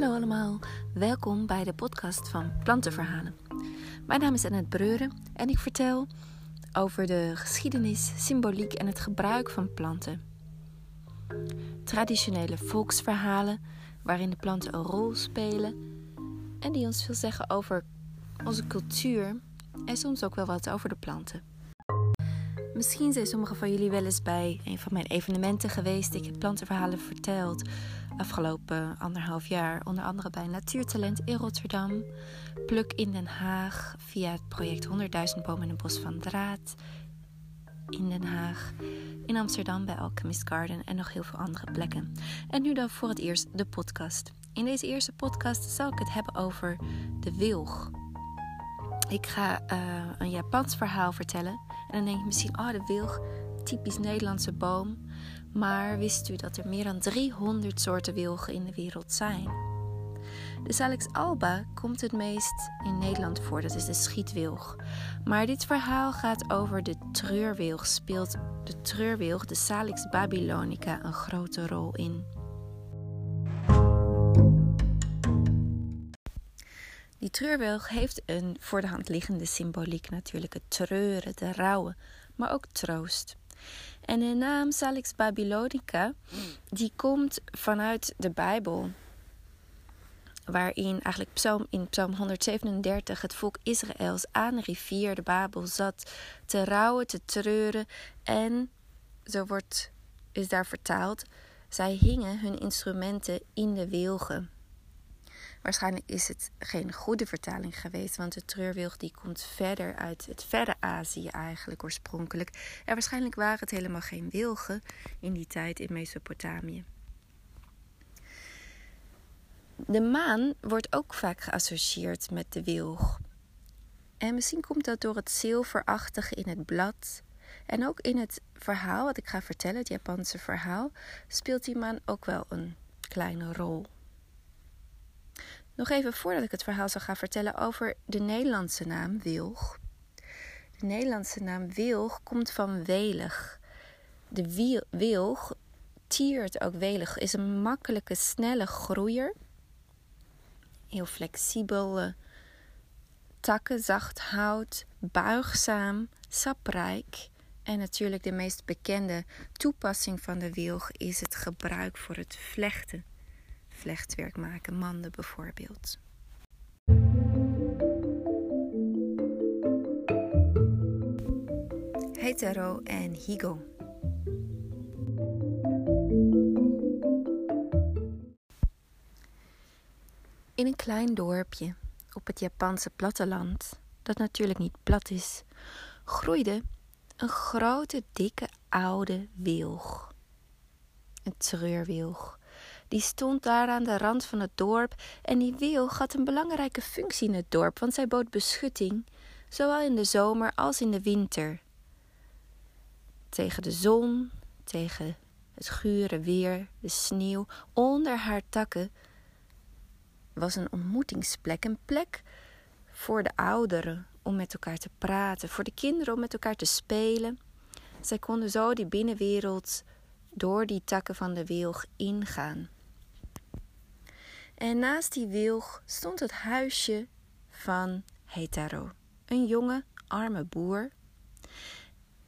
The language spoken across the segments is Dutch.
Hallo allemaal, welkom bij de podcast van Plantenverhalen. Mijn naam is Annette Breuren en ik vertel over de geschiedenis, symboliek en het gebruik van planten. Traditionele volksverhalen waarin de planten een rol spelen en die ons veel zeggen over onze cultuur en soms ook wel wat over de planten. Misschien zijn sommigen van jullie wel eens bij een van mijn evenementen geweest. Ik heb plantenverhalen verteld afgelopen anderhalf jaar. Onder andere bij Natuurtalent in Rotterdam, Pluk in Den Haag via het project 100.000 bomen in een bos van draad in Den Haag, in Amsterdam bij Alchemist Garden en nog heel veel andere plekken. En nu dan voor het eerst de podcast. In deze eerste podcast zal ik het hebben over de wilg. Ik ga uh, een Japans verhaal vertellen. En dan denk je misschien, oh de wilg, typisch Nederlandse boom. Maar wist u dat er meer dan 300 soorten wilgen in de wereld zijn? De Salix alba komt het meest in Nederland voor, dat is de schietwilg. Maar dit verhaal gaat over de treurwilg. Speelt de treurwilg, de Salix babylonica, een grote rol in? Die treurwilg heeft een voor de hand liggende symboliek natuurlijk. Het treuren, de rouwen, maar ook troost. En de naam Salix Babylonica, die komt vanuit de Bijbel. Waarin eigenlijk psalm, in Psalm 137 het volk Israëls aan de rivier de Babel zat te rouwen, te treuren. En, zo wordt, is daar vertaald, zij hingen hun instrumenten in de wilgen. Waarschijnlijk is het geen goede vertaling geweest, want de treurwilg die komt verder uit het verre Azië eigenlijk oorspronkelijk. En waarschijnlijk waren het helemaal geen wilgen in die tijd in Mesopotamië. De maan wordt ook vaak geassocieerd met de wilg. En misschien komt dat door het zilverachtige in het blad. En ook in het verhaal wat ik ga vertellen, het Japanse verhaal, speelt die maan ook wel een kleine rol. Nog even voordat ik het verhaal zal gaan vertellen over de Nederlandse naam wilg. De Nederlandse naam wilg komt van welig. De wilg, tiert ook welig, is een makkelijke, snelle groeier. Heel flexibel, takken, zacht hout, buigzaam, saprijk. En natuurlijk de meest bekende toepassing van de wilg is het gebruik voor het vlechten vlechtwerk maken, manden bijvoorbeeld. Hetero en Higo. In een klein dorpje op het Japanse platteland, dat natuurlijk niet plat is, groeide een grote, dikke, oude wilg. Een treurwilg die stond daar aan de rand van het dorp en die wilg had een belangrijke functie in het dorp, want zij bood beschutting, zowel in de zomer als in de winter. Tegen de zon, tegen het gure weer, de sneeuw, onder haar takken was een ontmoetingsplek, een plek voor de ouderen om met elkaar te praten, voor de kinderen om met elkaar te spelen. Zij konden zo die binnenwereld door die takken van de wilg ingaan. En naast die wilg stond het huisje van Hetero, een jonge, arme boer.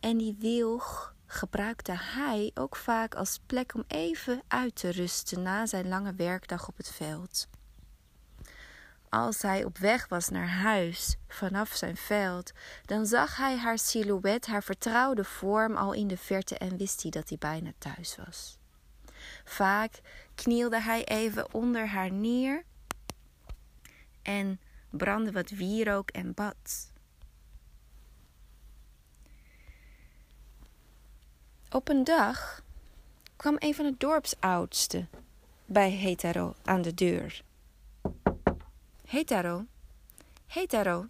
En die wilg gebruikte hij ook vaak als plek om even uit te rusten na zijn lange werkdag op het veld. Als hij op weg was naar huis vanaf zijn veld, dan zag hij haar silhouet, haar vertrouwde vorm al in de verte en wist hij dat hij bijna thuis was. Vaak knielde hij even onder haar neer en brandde wat wierook en bad. Op een dag kwam een van de dorpsoudsten bij Hetero aan de deur. Hetero, Hetero.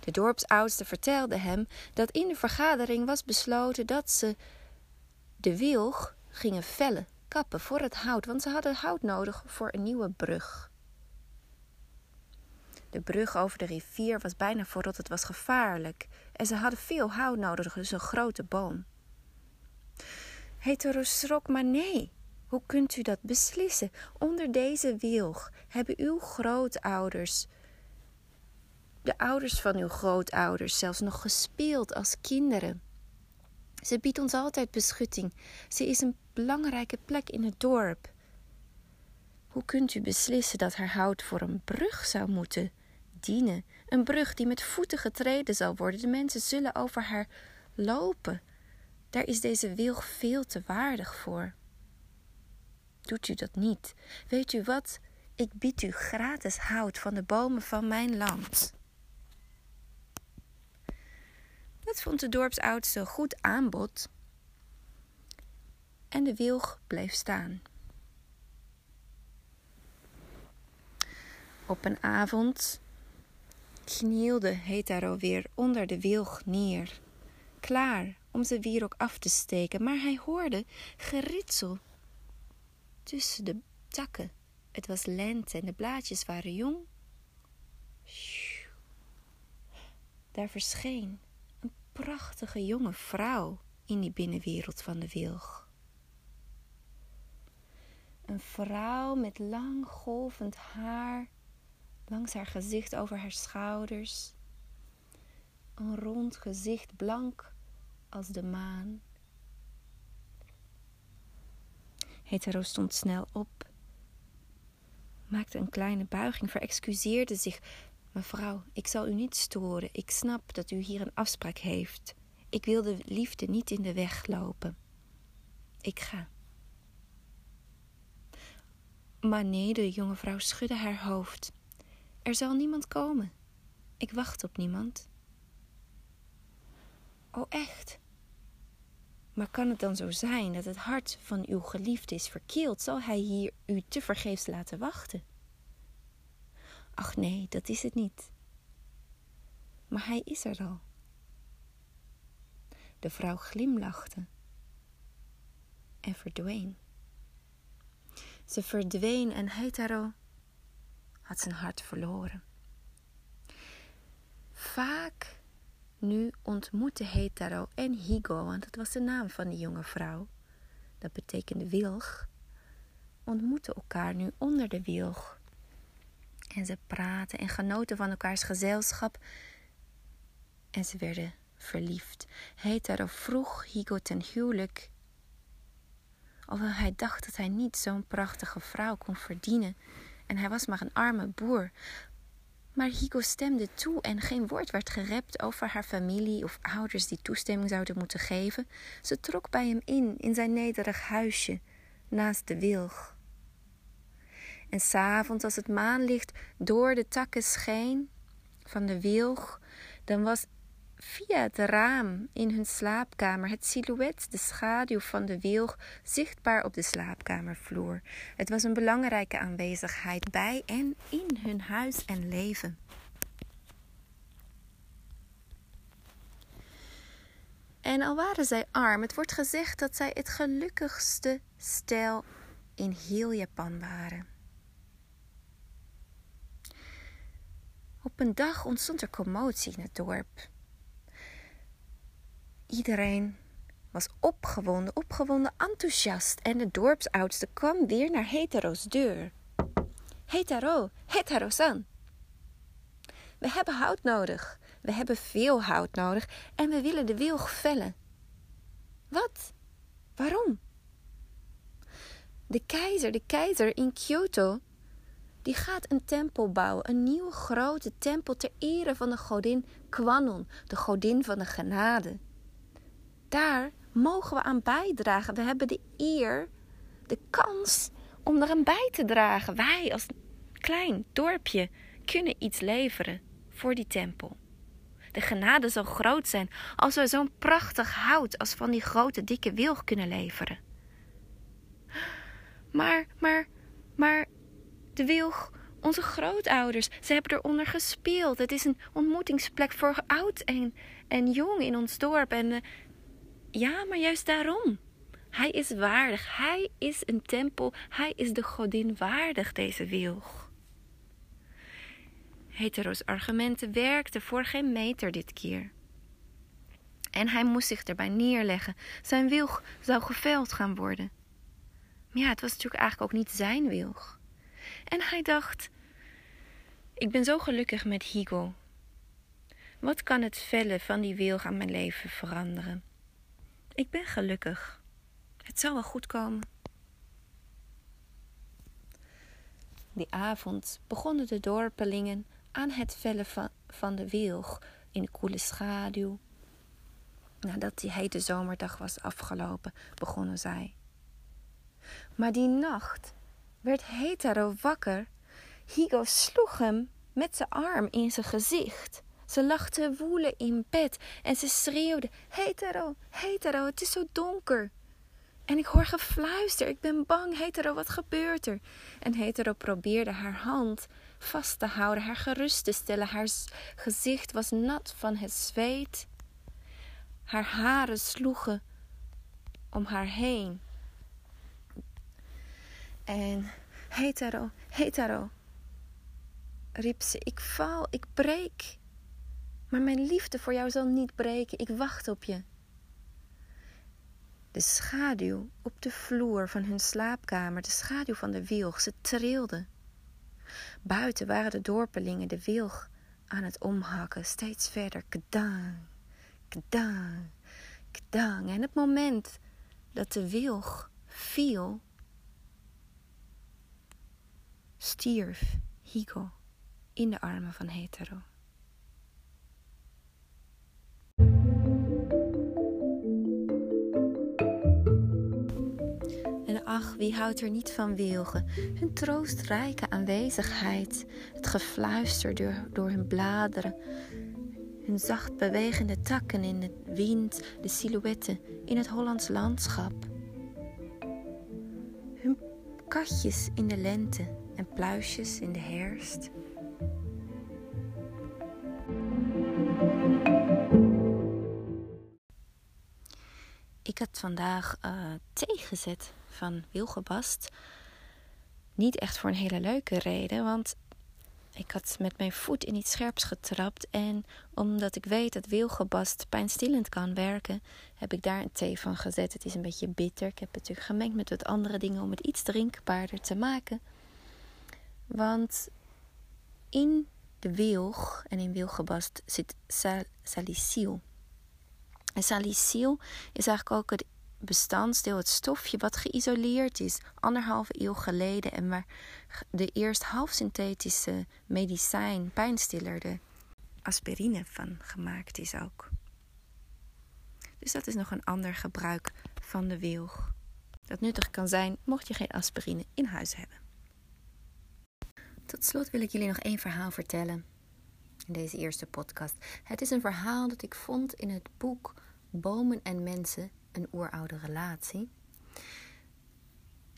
De dorpsoudste vertelde hem dat in de vergadering was besloten dat ze de wilg gingen vellen, kappen voor het hout, want ze hadden hout nodig voor een nieuwe brug. De brug over de rivier was bijna verrot, het was gevaarlijk en ze hadden veel hout nodig, dus een grote boom. Hetero schrok, maar nee, Hoe kunt u dat beslissen? Onder deze wilg hebben uw grootouders, de ouders van uw grootouders, zelfs nog gespeeld als kinderen. Ze biedt ons altijd beschutting. Ze is een belangrijke plek in het dorp. Hoe kunt u beslissen dat haar hout voor een brug zou moeten dienen? Een brug die met voeten getreden zal worden. De mensen zullen over haar lopen. Daar is deze wilg veel te waardig voor. Doet u dat niet? Weet u wat? Ik bied u gratis hout van de bomen van mijn land. Dat vond de dorpsoudste goed aanbod. En de wilg bleef staan. Op een avond knielde Hetero weer onder de wilg neer, klaar om zijn wierok af te steken, maar hij hoorde geritsel tussen de takken. Het was lente en de blaadjes waren jong. Daar verscheen een prachtige jonge vrouw in die binnenwereld van de wilg. Een vrouw met lang golvend haar langs haar gezicht over haar schouders. Een rond gezicht blank als de maan. Hetero stond snel op, maakte een kleine buiging, verexcuseerde zich. Mevrouw, ik zal u niet storen. Ik snap dat u hier een afspraak heeft. Ik wil de liefde niet in de weg lopen. Ik ga. Maar nee, de jonge vrouw schudde haar hoofd. Er zal niemand komen. Ik wacht op niemand. Oh, echt? Maar kan het dan zo zijn dat het hart van uw geliefde is verkeeld? Zal hij hier u te vergeefs laten wachten? Ach nee, dat is het niet. Maar hij is er al. De vrouw glimlachte en verdween. Ze verdween en Hetero had zijn hart verloren. Vaak nu ontmoette Hetero en Higo, want dat was de naam van die jonge vrouw, dat betekende wilg, ontmoetten elkaar nu onder de wilg. En ze praten en genoten van elkaars gezelschap. En ze werden verliefd. Hetero vroeg Higo ten huwelijk. Alhoewel hij dacht dat hij niet zo'n prachtige vrouw kon verdienen. En hij was maar een arme boer. Maar Higo stemde toe en geen woord werd gerept over haar familie of ouders die toestemming zouden moeten geven. Ze trok bij hem in, in zijn nederig huisje, naast de wilg. En s'avonds, als het maanlicht door de takken scheen van de wilg, dan was via het raam in hun slaapkamer het silhouet, de schaduw van de wilg, zichtbaar op de slaapkamervloer. Het was een belangrijke aanwezigheid bij en in hun huis en leven. En al waren zij arm, het wordt gezegd dat zij het gelukkigste stel in heel Japan waren. Op een dag ontstond er commotie in het dorp. Iedereen was opgewonden, opgewonden, enthousiast en de dorpsoudste kwam weer naar Hetero's deur. Hetero, Hetero-san. We hebben hout nodig. We hebben veel hout nodig en we willen de wilg vellen. Wat? Waarom? De keizer, de keizer in Kyoto, die gaat een tempel bouwen, een nieuwe grote tempel ter ere van de godin Kwanon, de godin van de genade daar mogen we aan bijdragen. We hebben de eer, de kans om er aan bij te dragen. Wij als klein dorpje kunnen iets leveren voor die tempel. De genade zal groot zijn als we zo'n prachtig hout als van die grote dikke wilg kunnen leveren. Maar, maar, maar, de wilg, onze grootouders, ze hebben eronder gespeeld. Het is een ontmoetingsplek voor oud en, en jong in ons dorp. En uh, ja, maar juist daarom. Hij is waardig. Hij is een tempel. Hij is de godin waardig, deze wilg. Hetero's argumenten werkten voor geen meter dit keer. En hij moest zich erbij neerleggen. Zijn wilg zou geveld gaan worden. Maar ja, het was natuurlijk eigenlijk ook niet zijn wilg. En hij dacht: Ik ben zo gelukkig met Higo. Wat kan het vellen van die wilg aan mijn leven veranderen? Ik ben gelukkig. Het zal wel goed komen. Die avond begonnen de dorpelingen aan het vellen van, van de wilg in de koele schaduw. Nadat die hete zomerdag was afgelopen, begonnen zij. Maar die nacht werd Hetero wakker. Higo sloeg hem met zijn arm in zijn gezicht. Ze lag te woelen in bed en ze schreeuwde: Hetero, hetero, het is zo donker. En ik hoor gefluister. Ik ben bang. Hetero, wat gebeurt er? En Hetero probeerde haar hand vast te houden, haar gerust te stellen. Haar gezicht was nat van het zweet. Haar haren sloegen om haar heen. En Hetero, Hetero, riep ze, ik val, ik breek. Maar mijn liefde voor jou zal niet breken. Ik wacht op je. De schaduw op de vloer van hun slaapkamer, de schaduw van de wilg, ze trilde. Buiten waren de dorpelingen de wilg aan het omhakken, steeds verder. Kedang, kedang, kedang. En het moment dat de wilg viel, stierf Higo in de armen van Hetero. Ach, wie houdt er niet van wilgen? Hun troostrijke aanwezigheid, het gefluister door, door hun bladeren, hun zacht bewegende takken in de wind, de silhouetten in het Hollands landschap. Hun katjes in de lente en pluisjes in de herfst. Ik had vandaag uh, thee gezet van Wilgebast. Niet echt voor een hele leuke reden, want ik had met mijn voet in iets scherps getrapt. En omdat ik weet dat Wilgebast pijnstillend kan werken, heb ik daar een thee van gezet. Het is een beetje bitter. Ik heb het natuurlijk gemengd met wat andere dingen om het iets drinkbaarder te maken. Want in de wilg en in wilgebast zit sal saliciel. En saliciel is eigenlijk ook het bestanddeel, het stofje wat geïsoleerd is anderhalve eeuw geleden en waar de eerst halfsynthetische medicijn, pijnstiller, de aspirine van gemaakt is ook. Dus dat is nog een ander gebruik van de wilg. Dat nuttig kan zijn mocht je geen aspirine in huis hebben. Tot slot wil ik jullie nog één verhaal vertellen in deze eerste podcast. Het is een verhaal dat ik vond in het boek Bomen en Mensen een oeroude relatie.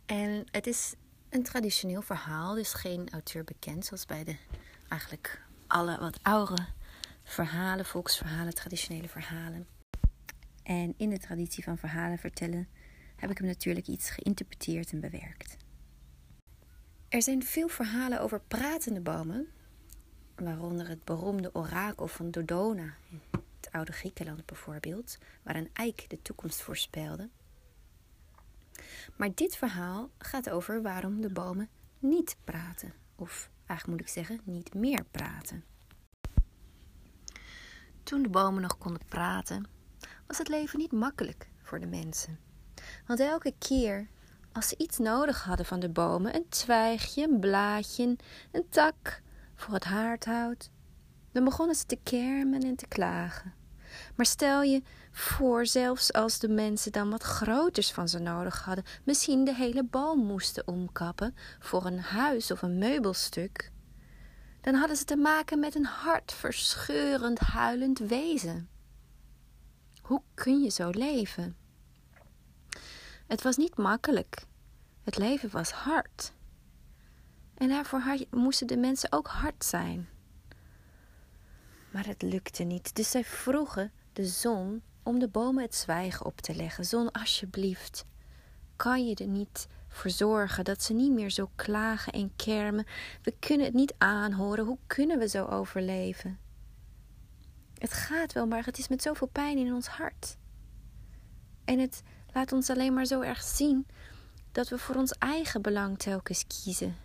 En het is een traditioneel verhaal, dus geen auteur bekend, zoals bij de eigenlijk alle wat oudere verhalen, volksverhalen, traditionele verhalen. En in de traditie van verhalen vertellen heb ik hem natuurlijk iets geïnterpreteerd en bewerkt. Er zijn veel verhalen over pratende bomen, waaronder het beroemde orakel van Dodona oude Griekenland bijvoorbeeld, waar een eik de toekomst voorspelde. Maar dit verhaal gaat over waarom de bomen niet praten, of eigenlijk moet ik zeggen, niet meer praten. Toen de bomen nog konden praten, was het leven niet makkelijk voor de mensen. Want elke keer als ze iets nodig hadden van de bomen, een twijgje, een blaadje, een tak voor het haardhout, dan begonnen ze te kermen en te klagen. Maar stel je voor, zelfs als de mensen dan wat groters van ze nodig hadden, misschien de hele boom moesten omkappen voor een huis of een meubelstuk, dan hadden ze te maken met een hartverscheurend huilend wezen. Hoe kun je zo leven? Het was niet makkelijk. Het leven was hard. En daarvoor moesten de mensen ook hard zijn. Maar het lukte niet, dus zij vroegen de zon om de bomen het zwijgen op te leggen. Zon, alsjeblieft, kan je er niet voor zorgen dat ze niet meer zo klagen en kermen? We kunnen het niet aanhoren. Hoe kunnen we zo overleven? Het gaat wel, maar het is met zoveel pijn in ons hart. En het laat ons alleen maar zo erg zien dat we voor ons eigen belang telkens kiezen.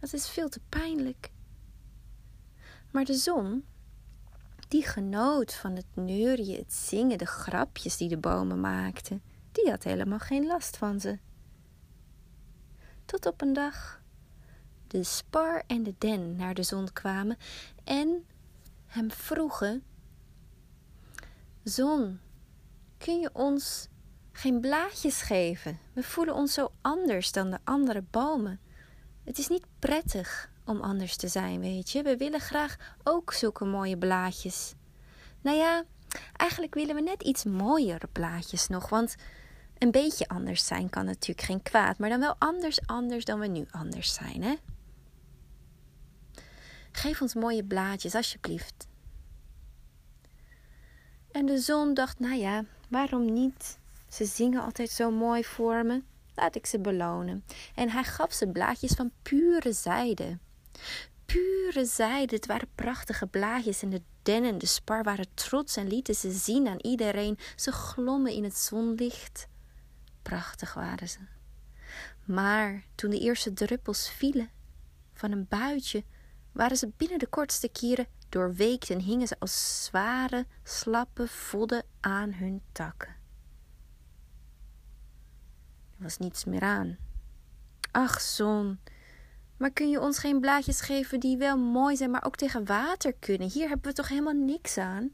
Dat is veel te pijnlijk. Maar de zon, die genoot van het neurien, het zingen, de grapjes die de bomen maakten, die had helemaal geen last van ze. Tot op een dag de spar en de den naar de zon kwamen en hem vroegen: Zon, kun je ons geen blaadjes geven? We voelen ons zo anders dan de andere bomen. Het is niet prettig om anders te zijn, weet je. We willen graag ook zulke mooie blaadjes. Nou ja, eigenlijk willen we net iets mooiere blaadjes nog, want een beetje anders zijn kan natuurlijk geen kwaad, maar dan wel anders anders dan we nu anders zijn, hè? Geef ons mooie blaadjes, alsjeblieft. En de zon dacht, nou ja, waarom niet? Ze zingen altijd zo mooi voor me. Laat ik ze belonen. En hij gaf ze blaadjes van pure zijde. Pure zijde, het waren prachtige blaadjes en de den en de spar waren trots en lieten ze zien aan iedereen. Ze glommen in het zonlicht. Prachtig waren ze. Maar toen de eerste druppels vielen van een buitje, waren ze binnen de kortste kieren doorweekt en hingen ze als zware, slappe vodden aan hun takken. Er was niets meer aan. Ach, zon, maar kun je ons geen blaadjes geven die wel mooi zijn, maar ook tegen water kunnen? Hier hebben we toch helemaal niks aan?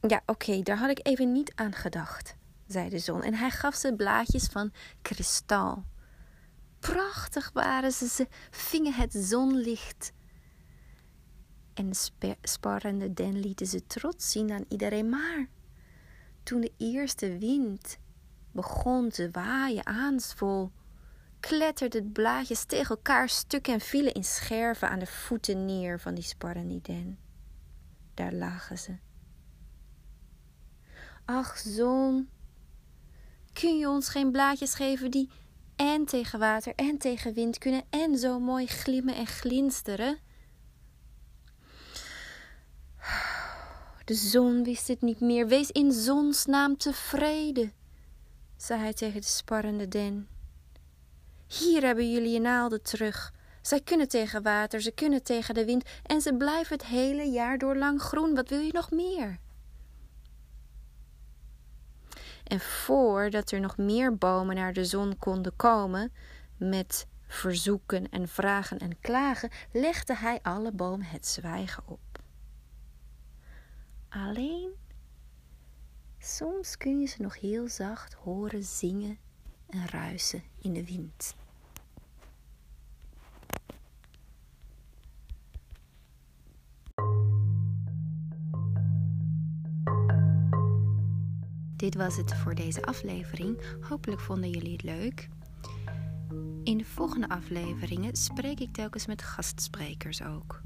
Ja, oké, daar had ik even niet aan gedacht, zei de zon. En hij gaf ze blaadjes van kristal. Prachtig waren ze, ze vingen het zonlicht. En de sparrende den lieten ze trots zien aan iedereen. Maar toen de eerste wind begon te waaien aansvol, kletterden de blaadjes tegen elkaar stuk en vielen in scherven aan de voeten neer van die sparrende den. Daar lagen ze. Ach, zon, kun je ons geen blaadjes geven die en tegen water en tegen wind kunnen en zo mooi glimmen en glinsteren? De zon wist het niet meer. Wees in zonsnaam tevreden, zei hij tegen de sparrende den. Hier hebben jullie je naalden terug. Zij kunnen tegen water, ze kunnen tegen de wind en ze blijven het hele jaar door lang groen. Wat wil je nog meer? En voordat er nog meer bomen naar de zon konden komen met verzoeken en vragen en klagen, legde hij alle bomen het zwijgen op. Alleen soms kun je ze nog heel zacht horen zingen en ruisen in de wind. Dit was het voor deze aflevering. Hopelijk vonden jullie het leuk. In de volgende afleveringen spreek ik telkens met gastsprekers ook.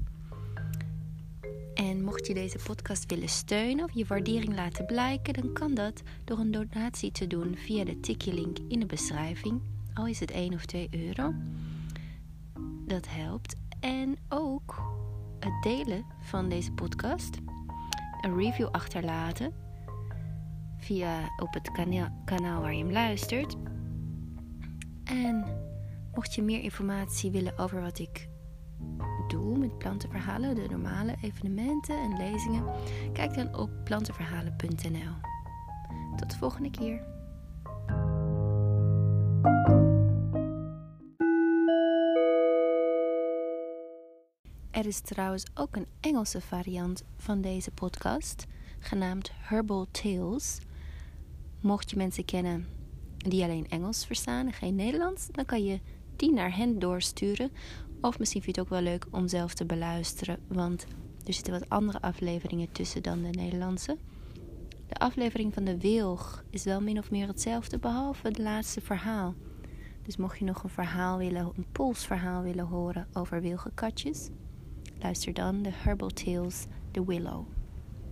En mocht je deze podcast willen steunen of je waardering laten blijken, dan kan dat door een donatie te doen via de Tiki-link in de beschrijving. Al is het 1 of 2 euro. Dat helpt. En ook het delen van deze podcast, een review achterlaten via op het kanaal waar je hem luistert. En mocht je meer informatie willen over wat ik doe met plantenverhalen, de normale evenementen en lezingen, kijk dan op plantenverhalen.nl. Tot de volgende keer. Er is trouwens ook een Engelse variant van deze podcast, genaamd Herbal Tales. Mocht je mensen kennen die alleen Engels verstaan en geen Nederlands, dan kan je die naar hen doorsturen. Of misschien vind je het ook wel leuk om zelf te beluisteren, want er zitten wat andere afleveringen tussen dan de Nederlandse. De aflevering van de wilg is wel min of meer hetzelfde, behalve het laatste verhaal. Dus mocht je nog een verhaal willen, een polsverhaal willen horen over wilgenkatjes, luister dan de Herbal Tales The Willow.